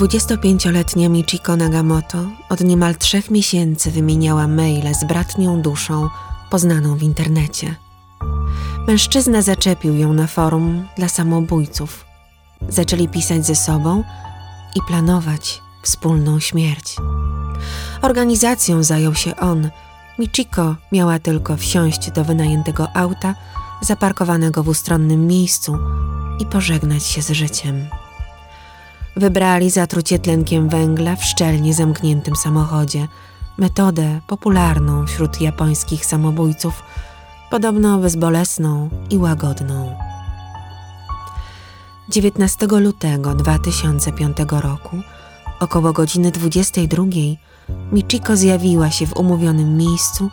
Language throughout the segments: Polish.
25-letnia Michiko Nagamoto od niemal trzech miesięcy wymieniała maile z bratnią duszą poznaną w internecie. Mężczyzna zaczepił ją na forum dla samobójców. Zaczęli pisać ze sobą i planować wspólną śmierć. Organizacją zajął się on. Michiko miała tylko wsiąść do wynajętego auta zaparkowanego w ustronnym miejscu i pożegnać się z życiem. Wybrali zatrucie tlenkiem węgla w szczelnie zamkniętym samochodzie, metodę popularną wśród japońskich samobójców, podobno bezbolesną i łagodną. 19 lutego 2005 roku, około godziny 22, Michiko zjawiła się w umówionym miejscu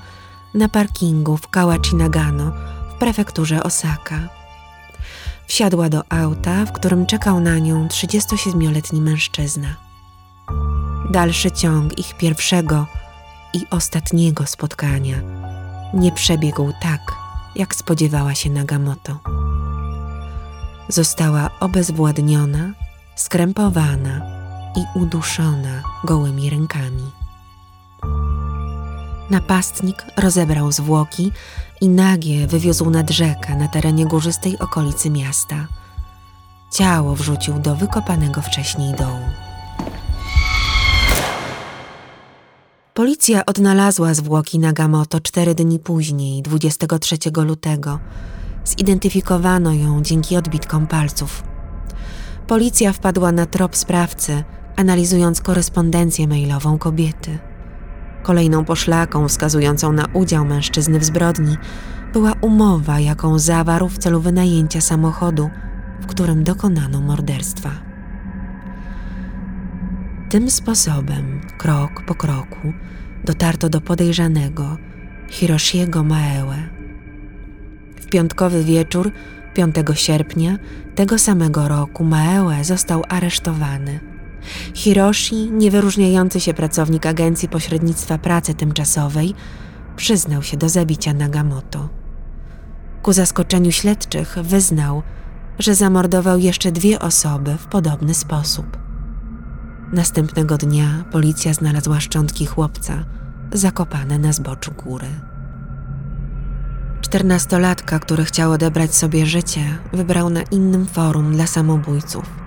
na parkingu w Kawachinagano w prefekturze Osaka. Wsiadła do auta, w którym czekał na nią 37-letni mężczyzna. Dalszy ciąg ich pierwszego i ostatniego spotkania nie przebiegł tak, jak spodziewała się Nagamoto. Została obezwładniona, skrępowana i uduszona gołymi rękami. Napastnik rozebrał zwłoki i nagie wywiózł nad rzekę na terenie górzystej okolicy miasta. Ciało wrzucił do wykopanego wcześniej dołu. Policja odnalazła zwłoki Nagamoto cztery dni później, 23 lutego. Zidentyfikowano ją dzięki odbitkom palców. Policja wpadła na trop sprawcy, analizując korespondencję mailową kobiety. Kolejną poszlaką wskazującą na udział mężczyzny w zbrodni była umowa, jaką zawarł w celu wynajęcia samochodu, w którym dokonano morderstwa. Tym sposobem, krok po kroku, dotarto do podejrzanego Hiroshiego Maełę. W piątkowy wieczór 5 sierpnia tego samego roku Maełę został aresztowany. Hiroshi, niewyróżniający się pracownik Agencji Pośrednictwa Pracy Tymczasowej, przyznał się do zabicia Nagamoto. Ku zaskoczeniu śledczych wyznał, że zamordował jeszcze dwie osoby w podobny sposób. Następnego dnia policja znalazła szczątki chłopca zakopane na zboczu góry. Czternastolatka, który chciał odebrać sobie życie, wybrał na innym forum dla samobójców.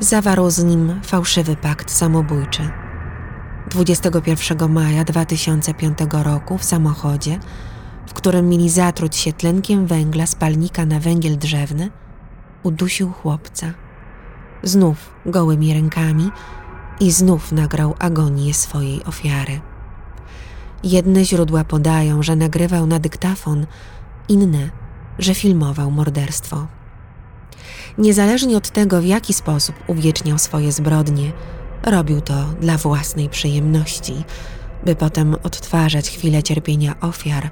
Zawarł z nim fałszywy pakt samobójczy. 21 maja 2005 roku w samochodzie, w którym mieli zatruć się tlenkiem węgla z palnika na węgiel drzewny, udusił chłopca. Znów gołymi rękami i znów nagrał agonię swojej ofiary. Jedne źródła podają, że nagrywał na dyktafon, inne, że filmował morderstwo. Niezależnie od tego, w jaki sposób uwieczniał swoje zbrodnie, robił to dla własnej przyjemności, by potem odtwarzać chwilę cierpienia ofiar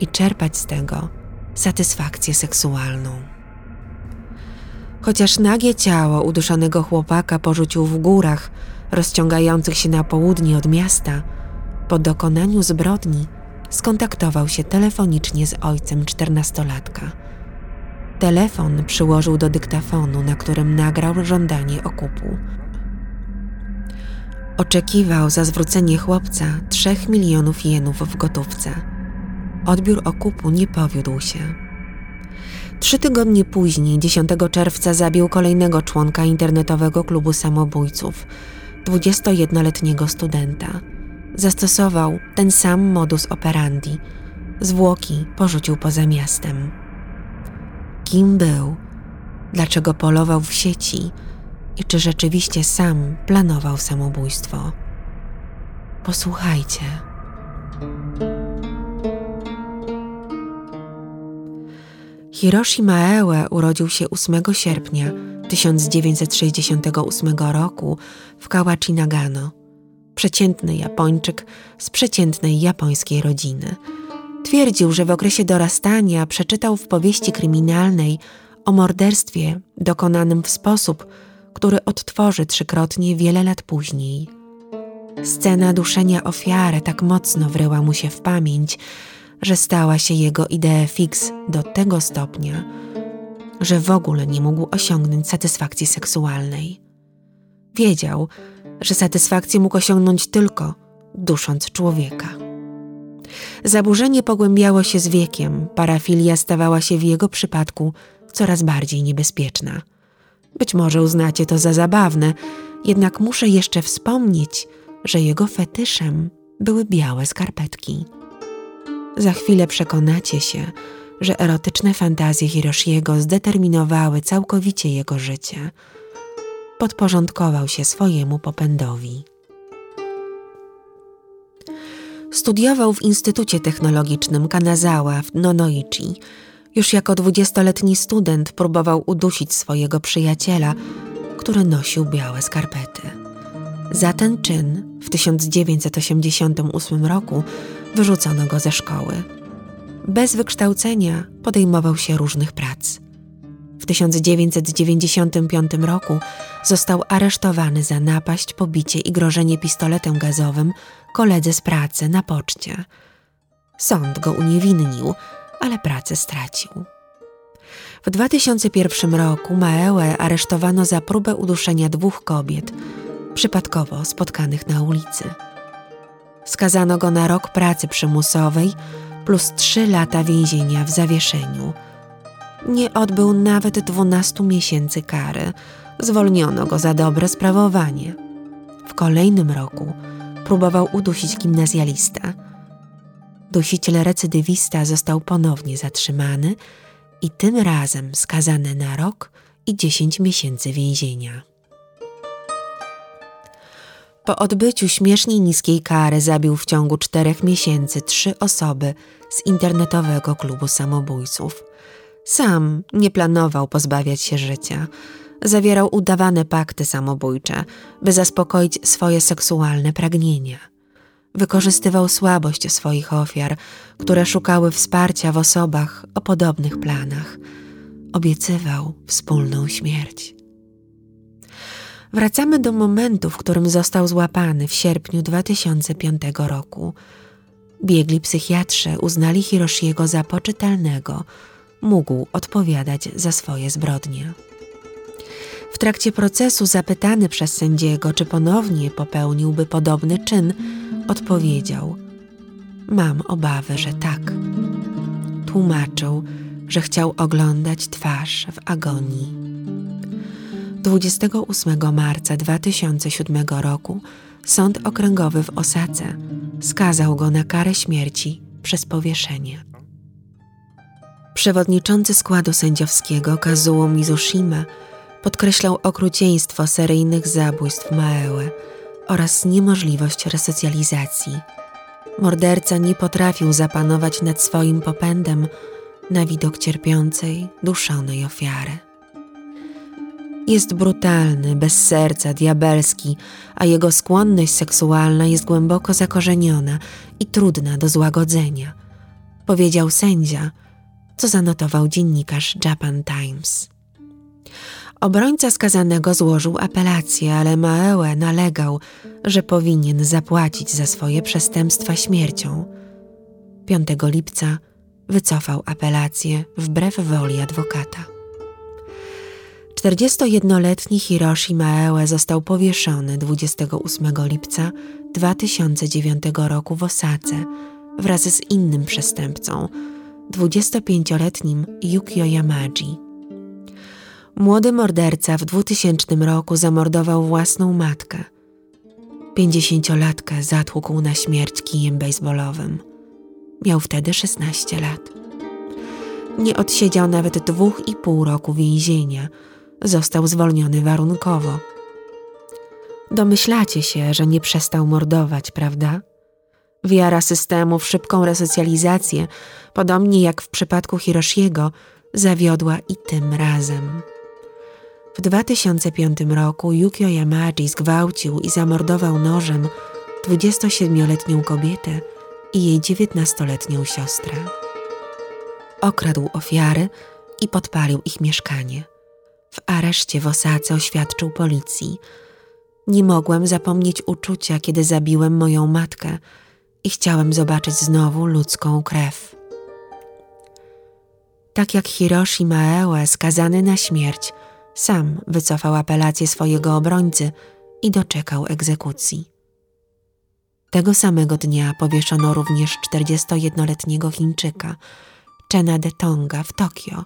i czerpać z tego satysfakcję seksualną. Chociaż nagie ciało uduszonego chłopaka porzucił w górach, rozciągających się na południe od miasta, po dokonaniu zbrodni skontaktował się telefonicznie z ojcem czternastolatka. Telefon przyłożył do dyktafonu, na którym nagrał żądanie okupu. Oczekiwał za zwrócenie chłopca trzech milionów jenów w gotówce. Odbiór okupu nie powiódł się. Trzy tygodnie później, 10 czerwca, zabił kolejnego członka internetowego klubu samobójców, 21-letniego studenta. Zastosował ten sam modus operandi. Zwłoki porzucił poza miastem. Kim był? Dlaczego polował w sieci? I czy rzeczywiście sam planował samobójstwo? Posłuchajcie. Hiroshi Maeue urodził się 8 sierpnia 1968 roku w Kawachinagano. Przeciętny Japończyk z przeciętnej japońskiej rodziny. Twierdził, że w okresie dorastania przeczytał w powieści kryminalnej o morderstwie dokonanym w sposób, który odtworzy trzykrotnie wiele lat później. Scena duszenia ofiary tak mocno wryła mu się w pamięć, że stała się jego idea fix do tego stopnia, że w ogóle nie mógł osiągnąć satysfakcji seksualnej. Wiedział, że satysfakcję mógł osiągnąć tylko dusząc człowieka. Zaburzenie pogłębiało się z wiekiem, parafilia stawała się w jego przypadku coraz bardziej niebezpieczna. Być może uznacie to za zabawne, jednak muszę jeszcze wspomnieć, że jego fetyszem były białe skarpetki. Za chwilę przekonacie się, że erotyczne fantazje Hiroshiego zdeterminowały całkowicie jego życie. Podporządkował się swojemu popędowi. Studiował w Instytucie Technologicznym Kanazawa w Nonoichi. Już jako dwudziestoletni student próbował udusić swojego przyjaciela, który nosił białe skarpety. Za ten czyn w 1988 roku wyrzucono go ze szkoły. Bez wykształcenia podejmował się różnych prac. W 1995 roku został aresztowany za napaść, pobicie i grożenie pistoletem gazowym koledze z pracy na poczcie. Sąd go uniewinnił, ale pracę stracił. W 2001 roku Maełę aresztowano za próbę uduszenia dwóch kobiet, przypadkowo spotkanych na ulicy. Skazano go na rok pracy przymusowej plus trzy lata więzienia w zawieszeniu. Nie odbył nawet 12 miesięcy kary. Zwolniono go za dobre sprawowanie. W kolejnym roku próbował udusić gimnazjalista. Dusiciel recydywista został ponownie zatrzymany i tym razem skazany na rok i 10 miesięcy więzienia. Po odbyciu śmiesznie niskiej kary zabił w ciągu czterech miesięcy trzy osoby z internetowego klubu samobójców. Sam nie planował pozbawiać się życia. Zawierał udawane pakty samobójcze, by zaspokoić swoje seksualne pragnienia. Wykorzystywał słabość swoich ofiar, które szukały wsparcia w osobach o podobnych planach. Obiecywał wspólną śmierć. Wracamy do momentu, w którym został złapany w sierpniu 2005 roku. Biegli psychiatrze uznali Hiroshiego za poczytalnego, mógł odpowiadać za swoje zbrodnie. W trakcie procesu zapytany przez sędziego, czy ponownie popełniłby podobny czyn, odpowiedział: Mam obawy, że tak. Tłumaczył, że chciał oglądać twarz w agonii. 28 marca 2007 roku Sąd Okręgowy w Osace skazał go na karę śmierci przez powieszenie. Przewodniczący składu sędziowskiego Kazuo Mizushima podkreślał okrucieństwo seryjnych zabójstw Maełe oraz niemożliwość resocjalizacji. Morderca nie potrafił zapanować nad swoim popędem na widok cierpiącej, duszonej ofiary. Jest brutalny, bez serca, diabelski, a jego skłonność seksualna jest głęboko zakorzeniona i trudna do złagodzenia, powiedział sędzia, co zanotował dziennikarz Japan Times. Obrońca skazanego złożył apelację, ale Maeue nalegał, że powinien zapłacić za swoje przestępstwa śmiercią. 5 lipca wycofał apelację wbrew woli adwokata. 41-letni Hiroshi Maeue został powieszony 28 lipca 2009 roku w Osace wraz z innym przestępcą, 25-letnim Yukio Yamaji. Młody morderca w 2000 roku zamordował własną matkę. 50-latkę zatłukł na śmierć kijem baseballowym. Miał wtedy 16 lat. Nie odsiedział nawet dwóch i pół roku więzienia – został zwolniony warunkowo. Domyślacie się, że nie przestał mordować, prawda? Wiara systemu w szybką resocjalizację, podobnie jak w przypadku Hiroshiego, zawiodła i tym razem. W 2005 roku Yukio Yamaji zgwałcił i zamordował nożem 27-letnią kobietę i jej 19-letnią siostrę. Okradł ofiary i podpalił ich mieszkanie. W areszcie w Osace oświadczył policji. Nie mogłem zapomnieć uczucia, kiedy zabiłem moją matkę i chciałem zobaczyć znowu ludzką krew. Tak jak Hiroshi Maeue, skazany na śmierć, sam wycofał apelację swojego obrońcy i doczekał egzekucji. Tego samego dnia powieszono również 41-letniego Chińczyka, Chena de Tonga w Tokio.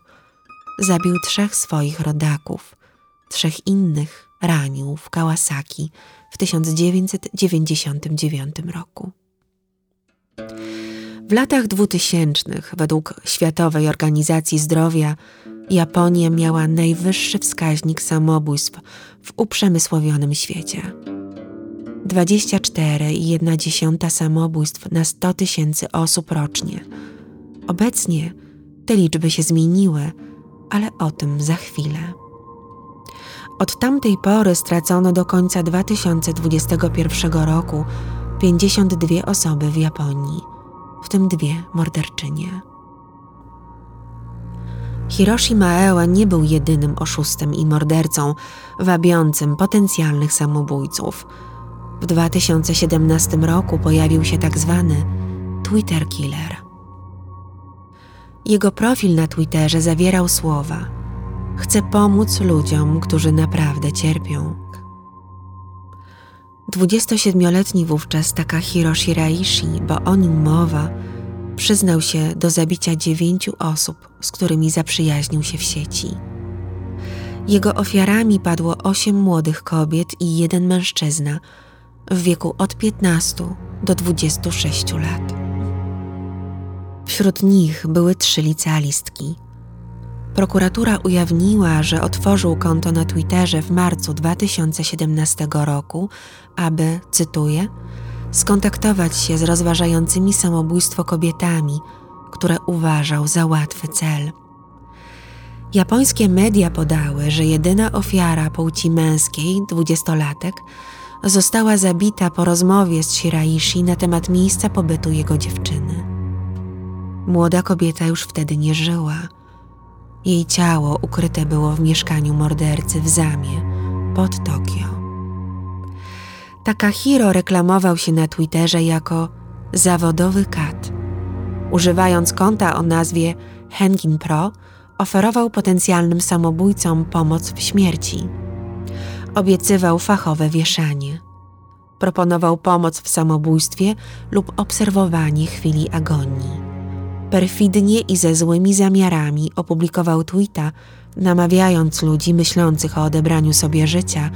Zabił trzech swoich rodaków, trzech innych ranił w Kawasaki w 1999 roku. W latach dwutysięcznych, według Światowej Organizacji Zdrowia, Japonia miała najwyższy wskaźnik samobójstw w uprzemysłowionym świecie. 24,1 samobójstw na 100 tysięcy osób rocznie. Obecnie te liczby się zmieniły, ale o tym za chwilę. Od tamtej pory stracono do końca 2021 roku 52 osoby w Japonii, w tym dwie morderczynie. Hiroshi Maewa nie był jedynym oszustem i mordercą wabiącym potencjalnych samobójców. W 2017 roku pojawił się tak zwany Twitter Killer. Jego profil na Twitterze zawierał słowa: Chcę pomóc ludziom, którzy naprawdę cierpią. 27-letni wówczas Takahiro Shiraishi, bo o nim mowa, przyznał się do zabicia dziewięciu osób, z którymi zaprzyjaźnił się w sieci. Jego ofiarami padło osiem młodych kobiet i jeden mężczyzna w wieku od 15 do 26 lat. Wśród nich były trzy licealistki. Prokuratura ujawniła, że otworzył konto na Twitterze w marcu 2017 roku, aby, cytuję, skontaktować się z rozważającymi samobójstwo kobietami, które uważał za łatwy cel. Japońskie media podały, że jedyna ofiara płci męskiej, dwudziestolatek, została zabita po rozmowie z Shiraishi na temat miejsca pobytu jego dziewczyny. Młoda kobieta już wtedy nie żyła. Jej ciało ukryte było w mieszkaniu mordercy w Zamie, pod Tokio. Takahiro reklamował się na Twitterze jako zawodowy kat. Używając konta o nazwie Hengin Pro, oferował potencjalnym samobójcom pomoc w śmierci. Obiecywał fachowe wieszanie. Proponował pomoc w samobójstwie lub obserwowanie chwili agonii. Perfidnie i ze złymi zamiarami opublikował tweeta, namawiając ludzi myślących o odebraniu sobie życia,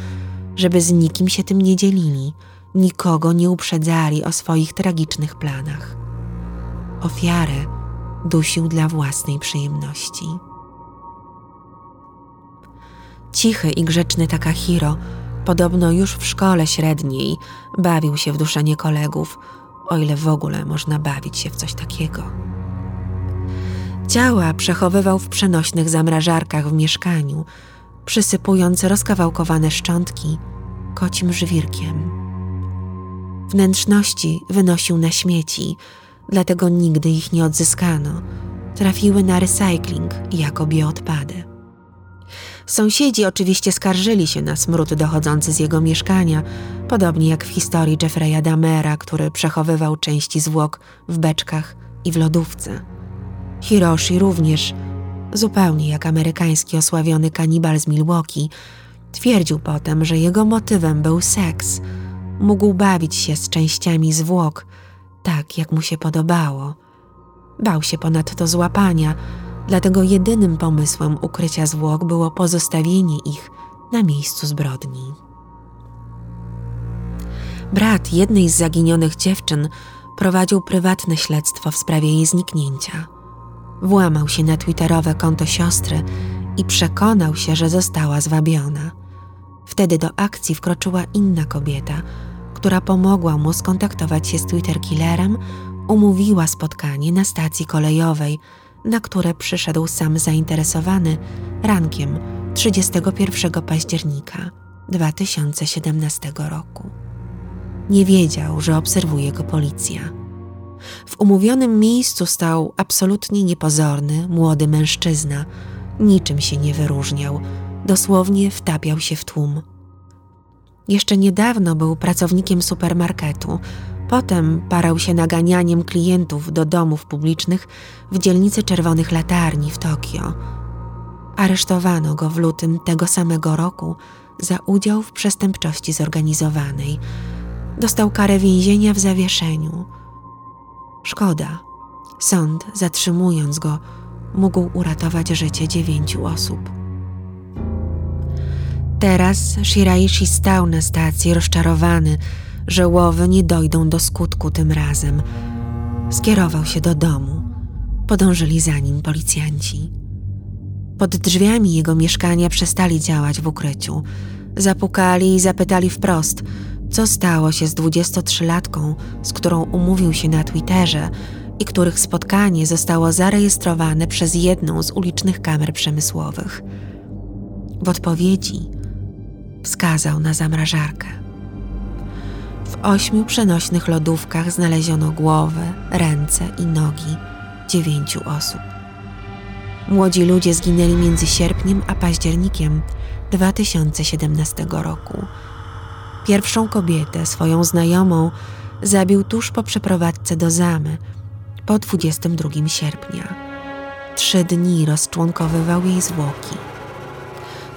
żeby z nikim się tym nie dzielili, nikogo nie uprzedzali o swoich tragicznych planach. Ofiarę dusił dla własnej przyjemności. Cichy i grzeczny Takahiro, podobno już w szkole średniej, bawił się w duszenie kolegów, o ile w ogóle można bawić się w coś takiego. Ciała przechowywał w przenośnych zamrażarkach w mieszkaniu, przysypując rozkawałkowane szczątki kocim żwirkiem. Wnętrzności wynosił na śmieci, dlatego nigdy ich nie odzyskano. Trafiły na recykling jako bioodpady. Sąsiedzi oczywiście skarżyli się na smród dochodzący z jego mieszkania, podobnie jak w historii Jeffreya Damera, który przechowywał części zwłok w beczkach i w lodówce. Hiroshi również zupełnie jak amerykański osławiony kanibal z Milwaukee, twierdził potem, że jego motywem był seks. Mógł bawić się z częściami zwłok, tak jak mu się podobało. Bał się ponadto złapania, dlatego jedynym pomysłem ukrycia zwłok było pozostawienie ich na miejscu zbrodni. Brat jednej z zaginionych dziewczyn prowadził prywatne śledztwo w sprawie jej zniknięcia. Włamał się na twitterowe konto siostry i przekonał się, że została zwabiona. Wtedy do akcji wkroczyła inna kobieta, która pomogła mu skontaktować się z Twitter Killerem, umówiła spotkanie na stacji kolejowej, na które przyszedł sam zainteresowany rankiem 31 października 2017 roku. Nie wiedział, że obserwuje go policja. W umówionym miejscu stał absolutnie niepozorny, młody mężczyzna. Niczym się nie wyróżniał, dosłownie wtapiał się w tłum. Jeszcze niedawno był pracownikiem supermarketu, potem parał się naganianiem klientów do domów publicznych w dzielnicy Czerwonych Latarni w Tokio. Aresztowano go w lutym tego samego roku za udział w przestępczości zorganizowanej. Dostał karę więzienia w zawieszeniu. Szkoda. Sąd, zatrzymując go, mógł uratować życie dziewięciu osób. Teraz Shiraishi stał na stacji rozczarowany, że łowy nie dojdą do skutku tym razem. Skierował się do domu. Podążyli za nim policjanci. Pod drzwiami jego mieszkania przestali działać w ukryciu. Zapukali i zapytali wprost, co stało się z 23-latką, z którą umówił się na Twitterze i których spotkanie zostało zarejestrowane przez jedną z ulicznych kamer przemysłowych. W odpowiedzi wskazał na zamrażarkę. W ośmiu przenośnych lodówkach znaleziono głowy, ręce i nogi dziewięciu osób. Młodzi ludzie zginęli między sierpniem a październikiem 2017 roku. Pierwszą kobietę, swoją znajomą, zabił tuż po przeprowadzce do Zamy po 22 sierpnia. Trzy dni rozczłonkowywał jej zwłoki.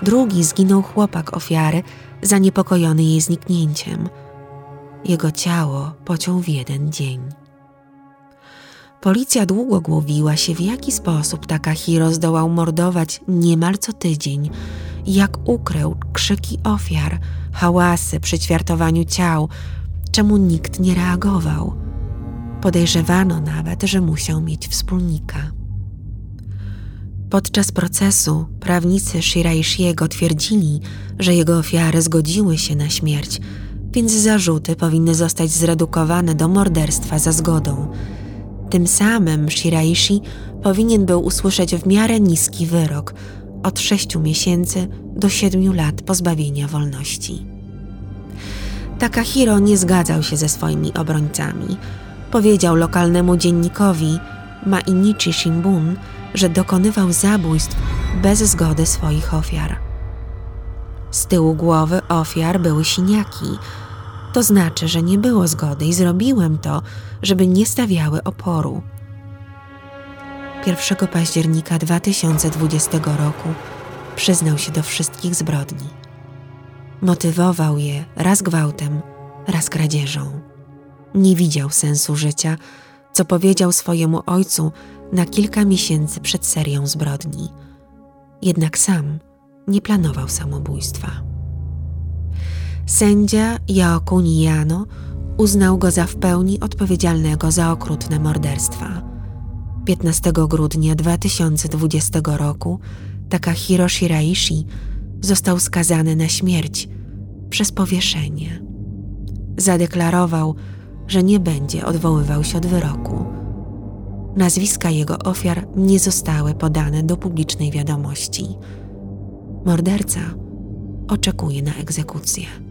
Drugi zginął chłopak ofiary, zaniepokojony jej zniknięciem. Jego ciało pociął w jeden dzień. Policja długo głowiła się, w jaki sposób Takahiro zdołał mordować niemal co tydzień, jak ukrył krzyki ofiar, hałasy przy ćwiartowaniu ciał, czemu nikt nie reagował. Podejrzewano nawet, że musiał mieć wspólnika. Podczas procesu prawnicy Shiraishiego twierdzili, że jego ofiary zgodziły się na śmierć, więc zarzuty powinny zostać zredukowane do morderstwa za zgodą. Tym samym Shiraishi powinien był usłyszeć w miarę niski wyrok od 6 miesięcy do 7 lat pozbawienia wolności. Takahiro nie zgadzał się ze swoimi obrońcami. Powiedział lokalnemu dziennikowi Mainichi Shimbun, że dokonywał zabójstw bez zgody swoich ofiar. Z tyłu głowy ofiar były siniaki. To znaczy, że nie było zgody i zrobiłem to, żeby nie stawiały oporu. 1 października 2020 roku przyznał się do wszystkich zbrodni. Motywował je raz gwałtem, raz kradzieżą. Nie widział sensu życia, co powiedział swojemu ojcu na kilka miesięcy przed serią zbrodni. Jednak sam nie planował samobójstwa. Sędzia Jaoku Nijano uznał go za w pełni odpowiedzialnego za okrutne morderstwa. 15 grudnia 2020 roku Takahiro Shiraishi został skazany na śmierć przez powieszenie. Zadeklarował, że nie będzie odwoływał się od wyroku. Nazwiska jego ofiar nie zostały podane do publicznej wiadomości. Morderca oczekuje na egzekucję.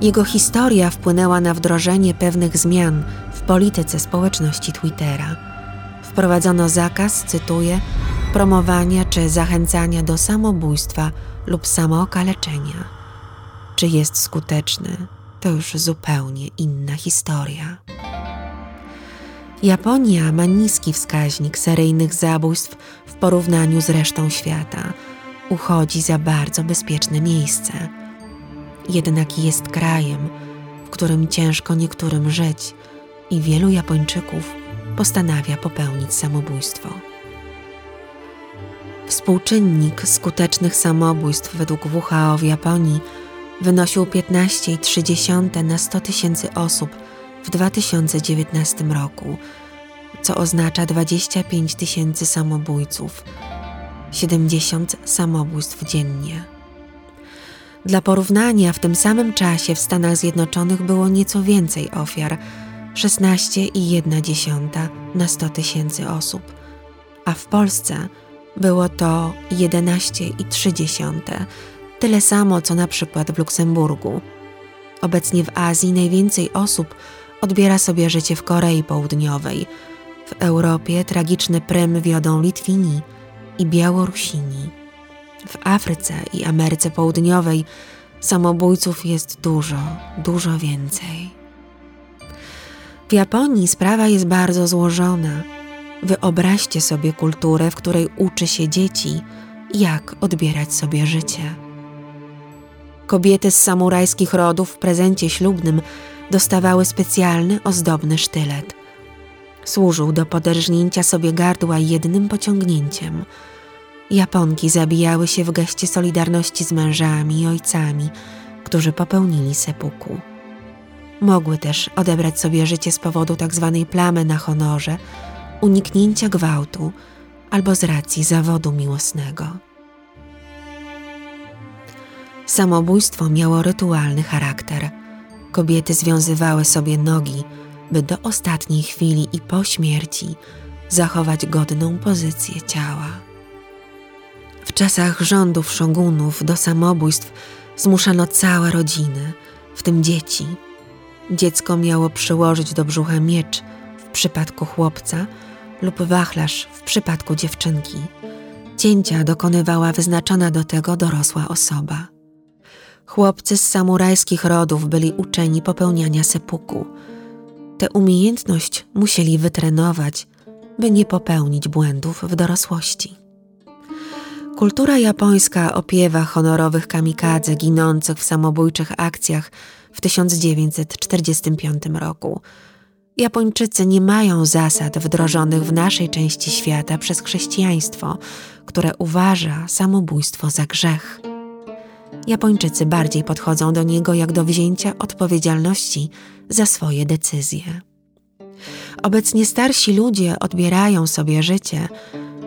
Jego historia wpłynęła na wdrożenie pewnych zmian w polityce społeczności Twittera. Wprowadzono zakaz, cytuję, promowania czy zachęcania do samobójstwa lub samookaleczenia. Czy jest skuteczny, to już zupełnie inna historia. Japonia ma niski wskaźnik seryjnych zabójstw w porównaniu z resztą świata. Uchodzi za bardzo bezpieczne miejsce. Jednak jest krajem, w którym ciężko niektórym żyć i wielu Japończyków postanawia popełnić samobójstwo. Współczynnik skutecznych samobójstw według WHO w Japonii wynosił 15,3 na 100 tysięcy osób w 2019 roku, co oznacza 25 tysięcy samobójców, 70 samobójstw dziennie. Dla porównania, w tym samym czasie w Stanach Zjednoczonych było nieco więcej ofiar 16,1 na 100 tysięcy osób, a w Polsce było to 11,3 tyle samo co na przykład w Luksemburgu. Obecnie w Azji najwięcej osób odbiera sobie życie w Korei Południowej. W Europie tragiczny prym wiodą Litwini i Białorusini. W Afryce i Ameryce Południowej samobójców jest dużo, dużo więcej. W Japonii sprawa jest bardzo złożona. Wyobraźcie sobie kulturę, w której uczy się dzieci, jak odbierać sobie życie. Kobiety z samurajskich rodów w prezencie ślubnym dostawały specjalny, ozdobny sztylet. Służył do poderżnięcia sobie gardła jednym pociągnięciem. Japonki zabijały się w geście solidarności z mężami i ojcami, którzy popełnili sepuku. Mogły też odebrać sobie życie z powodu tzw. Tak plamy na honorze, uniknięcia gwałtu albo z racji zawodu miłosnego. Samobójstwo miało rytualny charakter. Kobiety związywały sobie nogi, by do ostatniej chwili i po śmierci zachować godną pozycję ciała. W czasach rządów szogunów do samobójstw zmuszano całe rodziny, w tym dzieci. Dziecko miało przyłożyć do brzucha miecz w przypadku chłopca lub wachlarz w przypadku dziewczynki. Cięcia dokonywała wyznaczona do tego dorosła osoba. Chłopcy z samurajskich rodów byli uczeni popełniania sepuku. Tę umiejętność musieli wytrenować, by nie popełnić błędów w dorosłości. Kultura japońska opiewa honorowych kamikadze ginących w samobójczych akcjach w 1945 roku. Japończycy nie mają zasad wdrożonych w naszej części świata przez chrześcijaństwo, które uważa samobójstwo za grzech. Japończycy bardziej podchodzą do niego jak do wzięcia odpowiedzialności za swoje decyzje. Obecnie starsi ludzie odbierają sobie życie,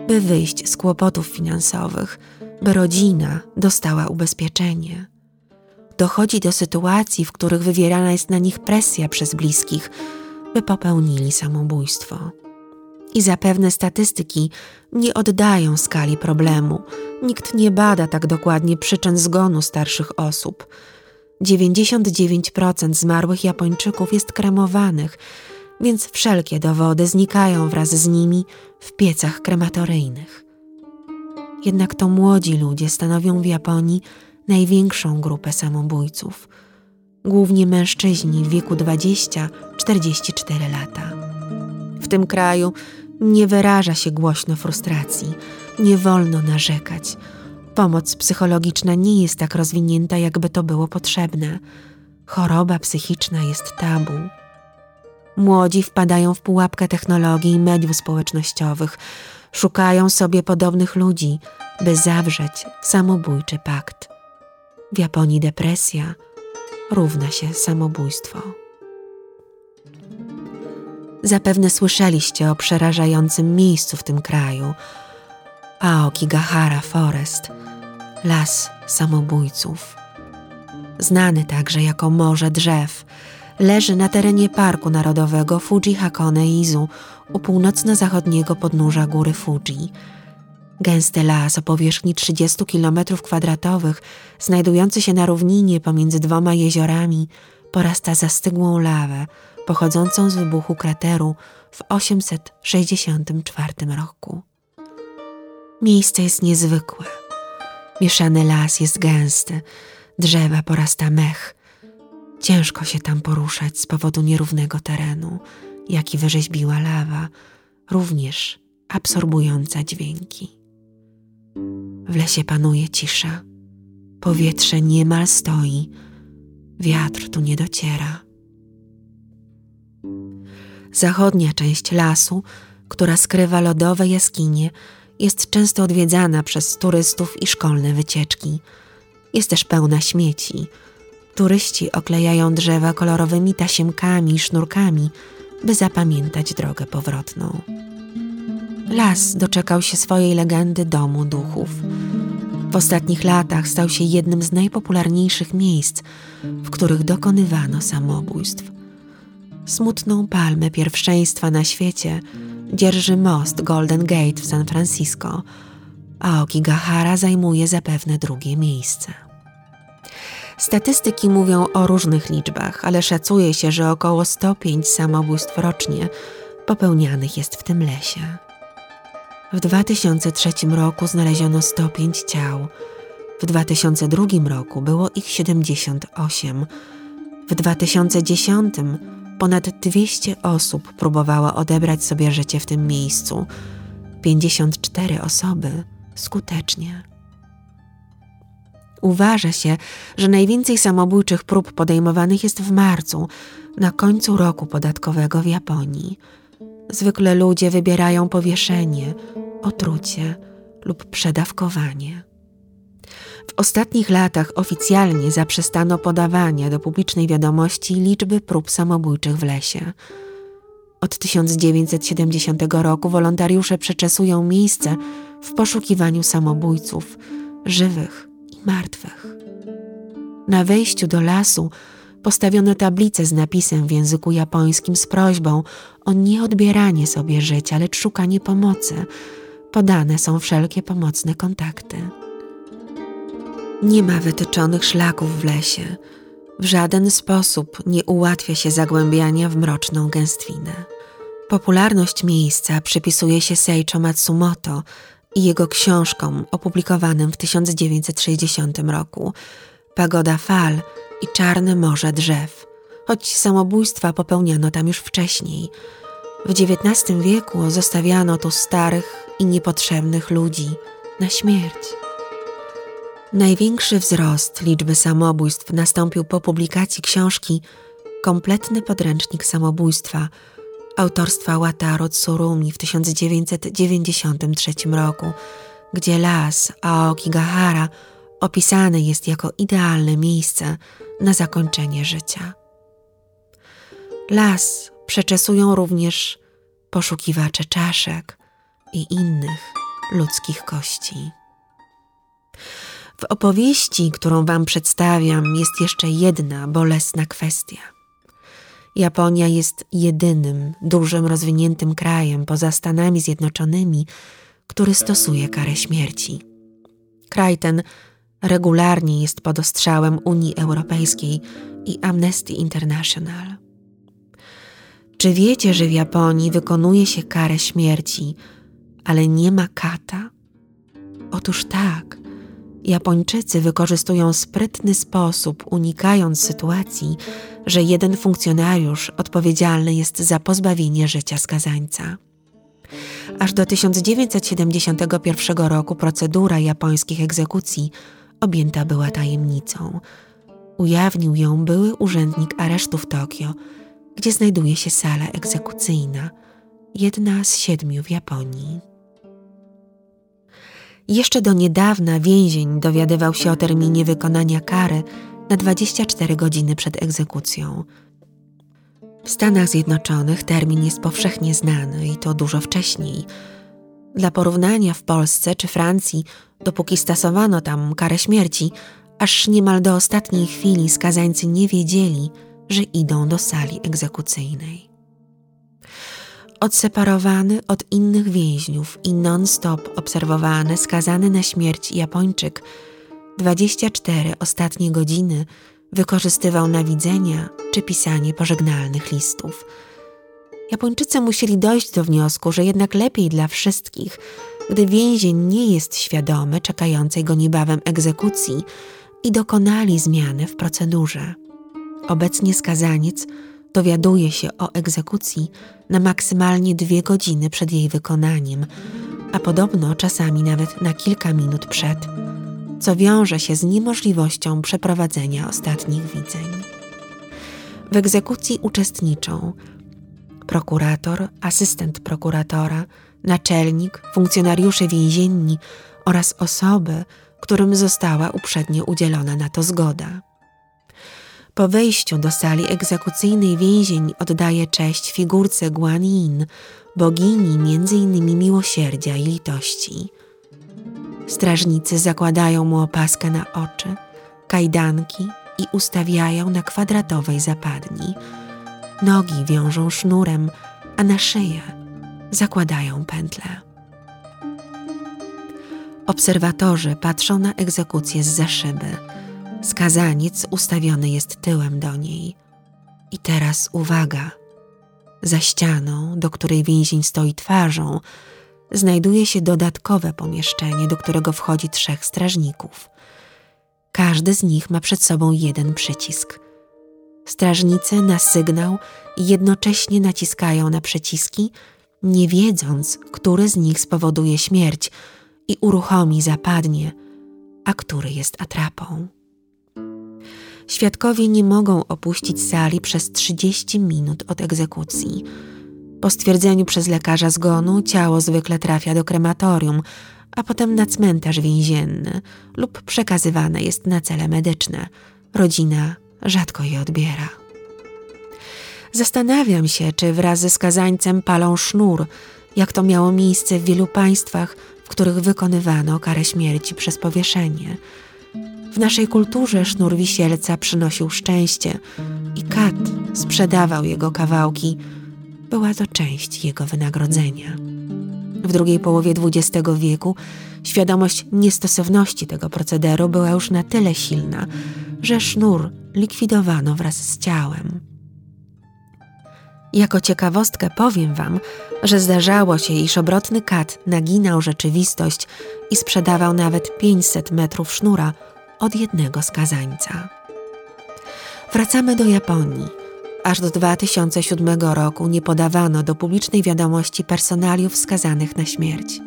by wyjść z kłopotów finansowych, by rodzina dostała ubezpieczenie. Dochodzi do sytuacji, w których wywierana jest na nich presja przez bliskich, by popełnili samobójstwo. I zapewne statystyki nie oddają skali problemu. Nikt nie bada tak dokładnie przyczyn zgonu starszych osób. 99% zmarłych Japończyków jest kremowanych, więc wszelkie dowody znikają wraz z nimi w piecach krematoryjnych. Jednak to młodzi ludzie stanowią w Japonii największą grupę samobójców, głównie mężczyźni w wieku 20-44 lata. W tym kraju nie wyraża się głośno frustracji, nie wolno narzekać. Pomoc psychologiczna nie jest tak rozwinięta, jakby to było potrzebne. Choroba psychiczna jest tabu. Młodzi wpadają w pułapkę technologii i mediów społecznościowych, szukają sobie podobnych ludzi, by zawrzeć samobójczy pakt. W Japonii depresja równa się samobójstwo. Zapewne słyszeliście o przerażającym miejscu w tym kraju Aokigahara Forest, las samobójców. Znany także jako Morze Drzew, leży na terenie Parku Narodowego Fuji Hakone Izu u północno-zachodniego podnóża góry Fuji. Gęsty las o powierzchni 30 km2, znajdujący się na równinie pomiędzy dwoma jeziorami, porasta zastygłą lawę pochodzącą z wybuchu krateru w 864 roku. Miejsce jest niezwykłe. Mieszany las jest gęsty, drzewa porasta mech. Ciężko się tam poruszać z powodu nierównego terenu, jaki wyrzeźbiła lawa, również absorbująca dźwięki. W lesie panuje cisza. Powietrze niemal stoi, wiatr tu nie dociera. Zachodnia część lasu, która skrywa lodowe jaskinie, jest często odwiedzana przez turystów i szkolne wycieczki. Jest też pełna śmieci. Turyści oklejają drzewa kolorowymi tasiemkami i sznurkami, by zapamiętać drogę powrotną. Las doczekał się swojej legendy domu duchów. W ostatnich latach stał się jednym z najpopularniejszych miejsc, w których dokonywano samobójstw. Smutną palmę pierwszeństwa na świecie dzierży most Golden Gate w San Francisco, a Okigahara zajmuje zapewne drugie miejsce. Statystyki mówią o różnych liczbach, ale szacuje się, że około 105 samobójstw rocznie popełnianych jest w tym lesie. W 2003 roku znaleziono 105 ciał, w 2002 roku było ich 78, w 2010 ponad 200 osób próbowało odebrać sobie życie w tym miejscu. 54 osoby skutecznie Uważa się, że najwięcej samobójczych prób podejmowanych jest w marcu, na końcu roku podatkowego w Japonii. Zwykle ludzie wybierają powieszenie, otrucie lub przedawkowanie. W ostatnich latach oficjalnie zaprzestano podawania do publicznej wiadomości liczby prób samobójczych w lesie. Od 1970 roku wolontariusze przeczesują miejsce w poszukiwaniu samobójców, żywych martwych. Na wejściu do lasu postawiono tablicę z napisem w języku japońskim z prośbą o nieodbieranie sobie życia, lecz szukanie pomocy. Podane są wszelkie pomocne kontakty. Nie ma wytyczonych szlaków w lesie. W żaden sposób nie ułatwia się zagłębiania w mroczną gęstwinę. Popularność miejsca przypisuje się Seicho Matsumoto i jego książkom opublikowanym w 1960 roku Pagoda fal i czarne morze drzew, choć samobójstwa popełniano tam już wcześniej. W XIX wieku zostawiano tu starych i niepotrzebnych ludzi na śmierć. Największy wzrost liczby samobójstw nastąpił po publikacji książki Kompletny podręcznik samobójstwa autorstwa Wataru Tsurumi w 1993 roku, gdzie las Aokigahara opisany jest jako idealne miejsce na zakończenie życia. Las przeczesują również poszukiwacze czaszek i innych ludzkich kości. W opowieści, którą Wam przedstawiam, jest jeszcze jedna bolesna kwestia. Japonia jest jedynym dużym rozwiniętym krajem poza Stanami Zjednoczonymi, który stosuje karę śmierci. Kraj ten regularnie jest pod ostrzałem Unii Europejskiej i Amnesty International. Czy wiecie, że w Japonii wykonuje się karę śmierci, ale nie ma kata? Otóż tak. Japończycy wykorzystują sprytny sposób, unikając sytuacji, że jeden funkcjonariusz odpowiedzialny jest za pozbawienie życia skazańca. Aż do 1971 roku procedura japońskich egzekucji objęta była tajemnicą. Ujawnił ją były urzędnik aresztu w Tokio, gdzie znajduje się sala egzekucyjna, jedna z siedmiu w Japonii. Jeszcze do niedawna więzień dowiadywał się o terminie wykonania kary na 24 godziny przed egzekucją. W Stanach Zjednoczonych termin jest powszechnie znany i to dużo wcześniej. Dla porównania w Polsce czy Francji, dopóki stosowano tam karę śmierci, aż niemal do ostatniej chwili skazańcy nie wiedzieli, że idą do sali egzekucyjnej. Odseparowany od innych więźniów i non-stop obserwowany, skazany na śmierć Japończyk 24 ostatnie godziny wykorzystywał na widzenia czy pisanie pożegnalnych listów. Japończycy musieli dojść do wniosku, że jednak lepiej dla wszystkich, gdy więzień nie jest świadomy czekającej go niebawem egzekucji i dokonali zmiany w procedurze. Obecnie skazaniec dowiaduje się o egzekucji na maksymalnie dwie godziny przed jej wykonaniem, a podobno czasami nawet na kilka minut przed co wiąże się z niemożliwością przeprowadzenia ostatnich widzeń. W egzekucji uczestniczą prokurator, asystent prokuratora, naczelnik, funkcjonariusze więzienni oraz osoby, którym została uprzednio udzielona na to zgoda. Po wejściu do sali egzekucyjnej więzień oddaje cześć figurce Guan Yin, bogini innymi miłosierdzia i litości – Strażnicy zakładają mu opaskę na oczy, kajdanki i ustawiają na kwadratowej zapadni. Nogi wiążą sznurem, a na szyję zakładają pętle. Obserwatorzy patrzą na egzekucję z za szyby. Skazaniec ustawiony jest tyłem do niej. I teraz uwaga. Za ścianą, do której więzień stoi twarzą, znajduje się dodatkowe pomieszczenie, do którego wchodzi trzech strażników. Każdy z nich ma przed sobą jeden przycisk. Strażnicy na sygnał jednocześnie naciskają na przyciski, nie wiedząc, który z nich spowoduje śmierć i uruchomi zapadnie, a który jest atrapą. Świadkowie nie mogą opuścić sali przez 30 minut od egzekucji. Po stwierdzeniu przez lekarza zgonu ciało zwykle trafia do krematorium, a potem na cmentarz więzienny lub przekazywane jest na cele medyczne. Rodzina rzadko je odbiera. Zastanawiam się, czy wraz ze skazańcem palą sznur, jak to miało miejsce w wielu państwach, w których wykonywano karę śmierci przez powieszenie. W naszej kulturze sznur wisielca przynosił szczęście i kat sprzedawał jego kawałki. Była to część jego wynagrodzenia. W drugiej połowie XX wieku świadomość niestosowności tego procederu była już na tyle silna, że sznur likwidowano wraz z ciałem. Jako ciekawostkę powiem Wam, że zdarzało się, iż obrotny kat naginał rzeczywistość i sprzedawał nawet 500 metrów sznura od jednego skazańca. Wracamy do Japonii. Aż do 2007 roku nie podawano do publicznej wiadomości personaliów skazanych na śmierć.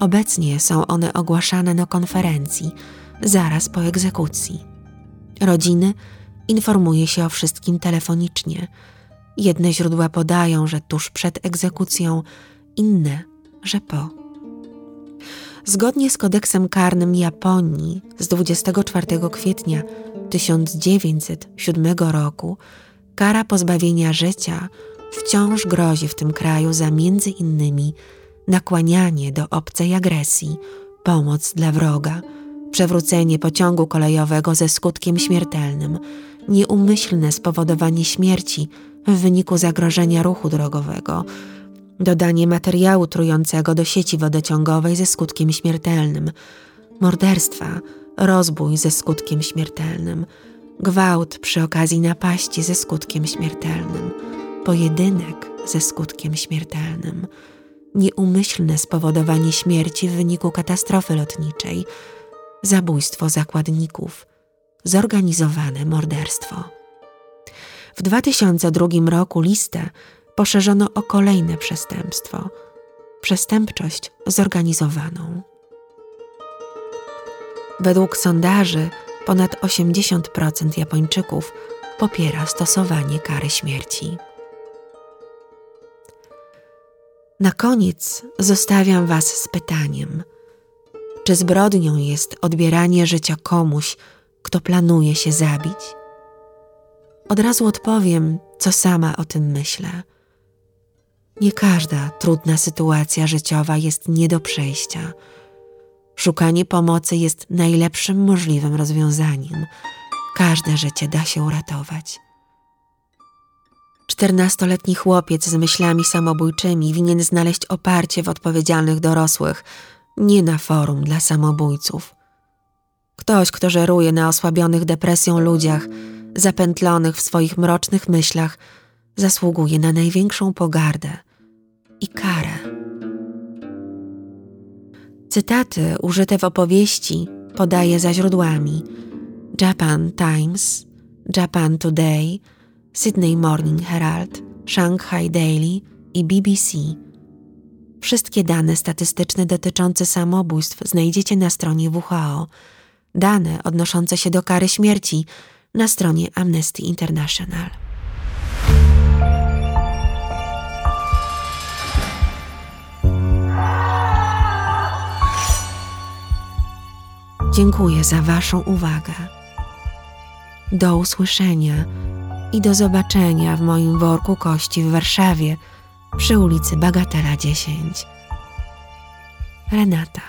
Obecnie są one ogłaszane na konferencji, zaraz po egzekucji. Rodziny informuje się o wszystkim telefonicznie. Jedne źródła podają, że tuż przed egzekucją, inne, że po. Zgodnie z kodeksem karnym Japonii z 24 kwietnia 1907 roku kara pozbawienia życia wciąż grozi w tym kraju za między innymi nakłanianie do obcej agresji, pomoc dla wroga, przewrócenie pociągu kolejowego ze skutkiem śmiertelnym, nieumyślne spowodowanie śmierci w wyniku zagrożenia ruchu drogowego, dodanie materiału trującego do sieci wodociągowej ze skutkiem śmiertelnym, morderstwa, rozbój ze skutkiem śmiertelnym, gwałt przy okazji napaści ze skutkiem śmiertelnym, pojedynek ze skutkiem śmiertelnym, nieumyślne spowodowanie śmierci w wyniku katastrofy lotniczej, zabójstwo zakładników, zorganizowane morderstwo. W 2002 roku listę poszerzono o kolejne przestępstwo przestępczość zorganizowaną. Według sondaży ponad 80% Japończyków popiera stosowanie kary śmierci. Na koniec zostawiam Was z pytaniem: czy zbrodnią jest odbieranie życia komuś, kto planuje się zabić? Od razu odpowiem, co sama o tym myślę. Nie każda trudna sytuacja życiowa jest nie do przejścia. Szukanie pomocy jest najlepszym możliwym rozwiązaniem. Każde życie da się uratować. Czternastoletni chłopiec z myślami samobójczymi winien znaleźć oparcie w odpowiedzialnych dorosłych, nie na forum dla samobójców. Ktoś, kto żeruje na osłabionych depresją ludziach, zapętlonych w swoich mrocznych myślach, zasługuje na największą pogardę i karę. Cytaty użyte w opowieści podaje za źródłami Japan Times, Japan Today, Sydney Morning Herald, Shanghai Daily i BBC. Wszystkie dane statystyczne dotyczące samobójstw znajdziecie na stronie WHO. Dane odnoszące się do kary śmierci na stronie Amnesty International. Dziękuję za Waszą uwagę. Do usłyszenia i do zobaczenia w moim worku kości w Warszawie przy ulicy Bagatela 10. Renata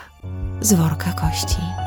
z worka kości.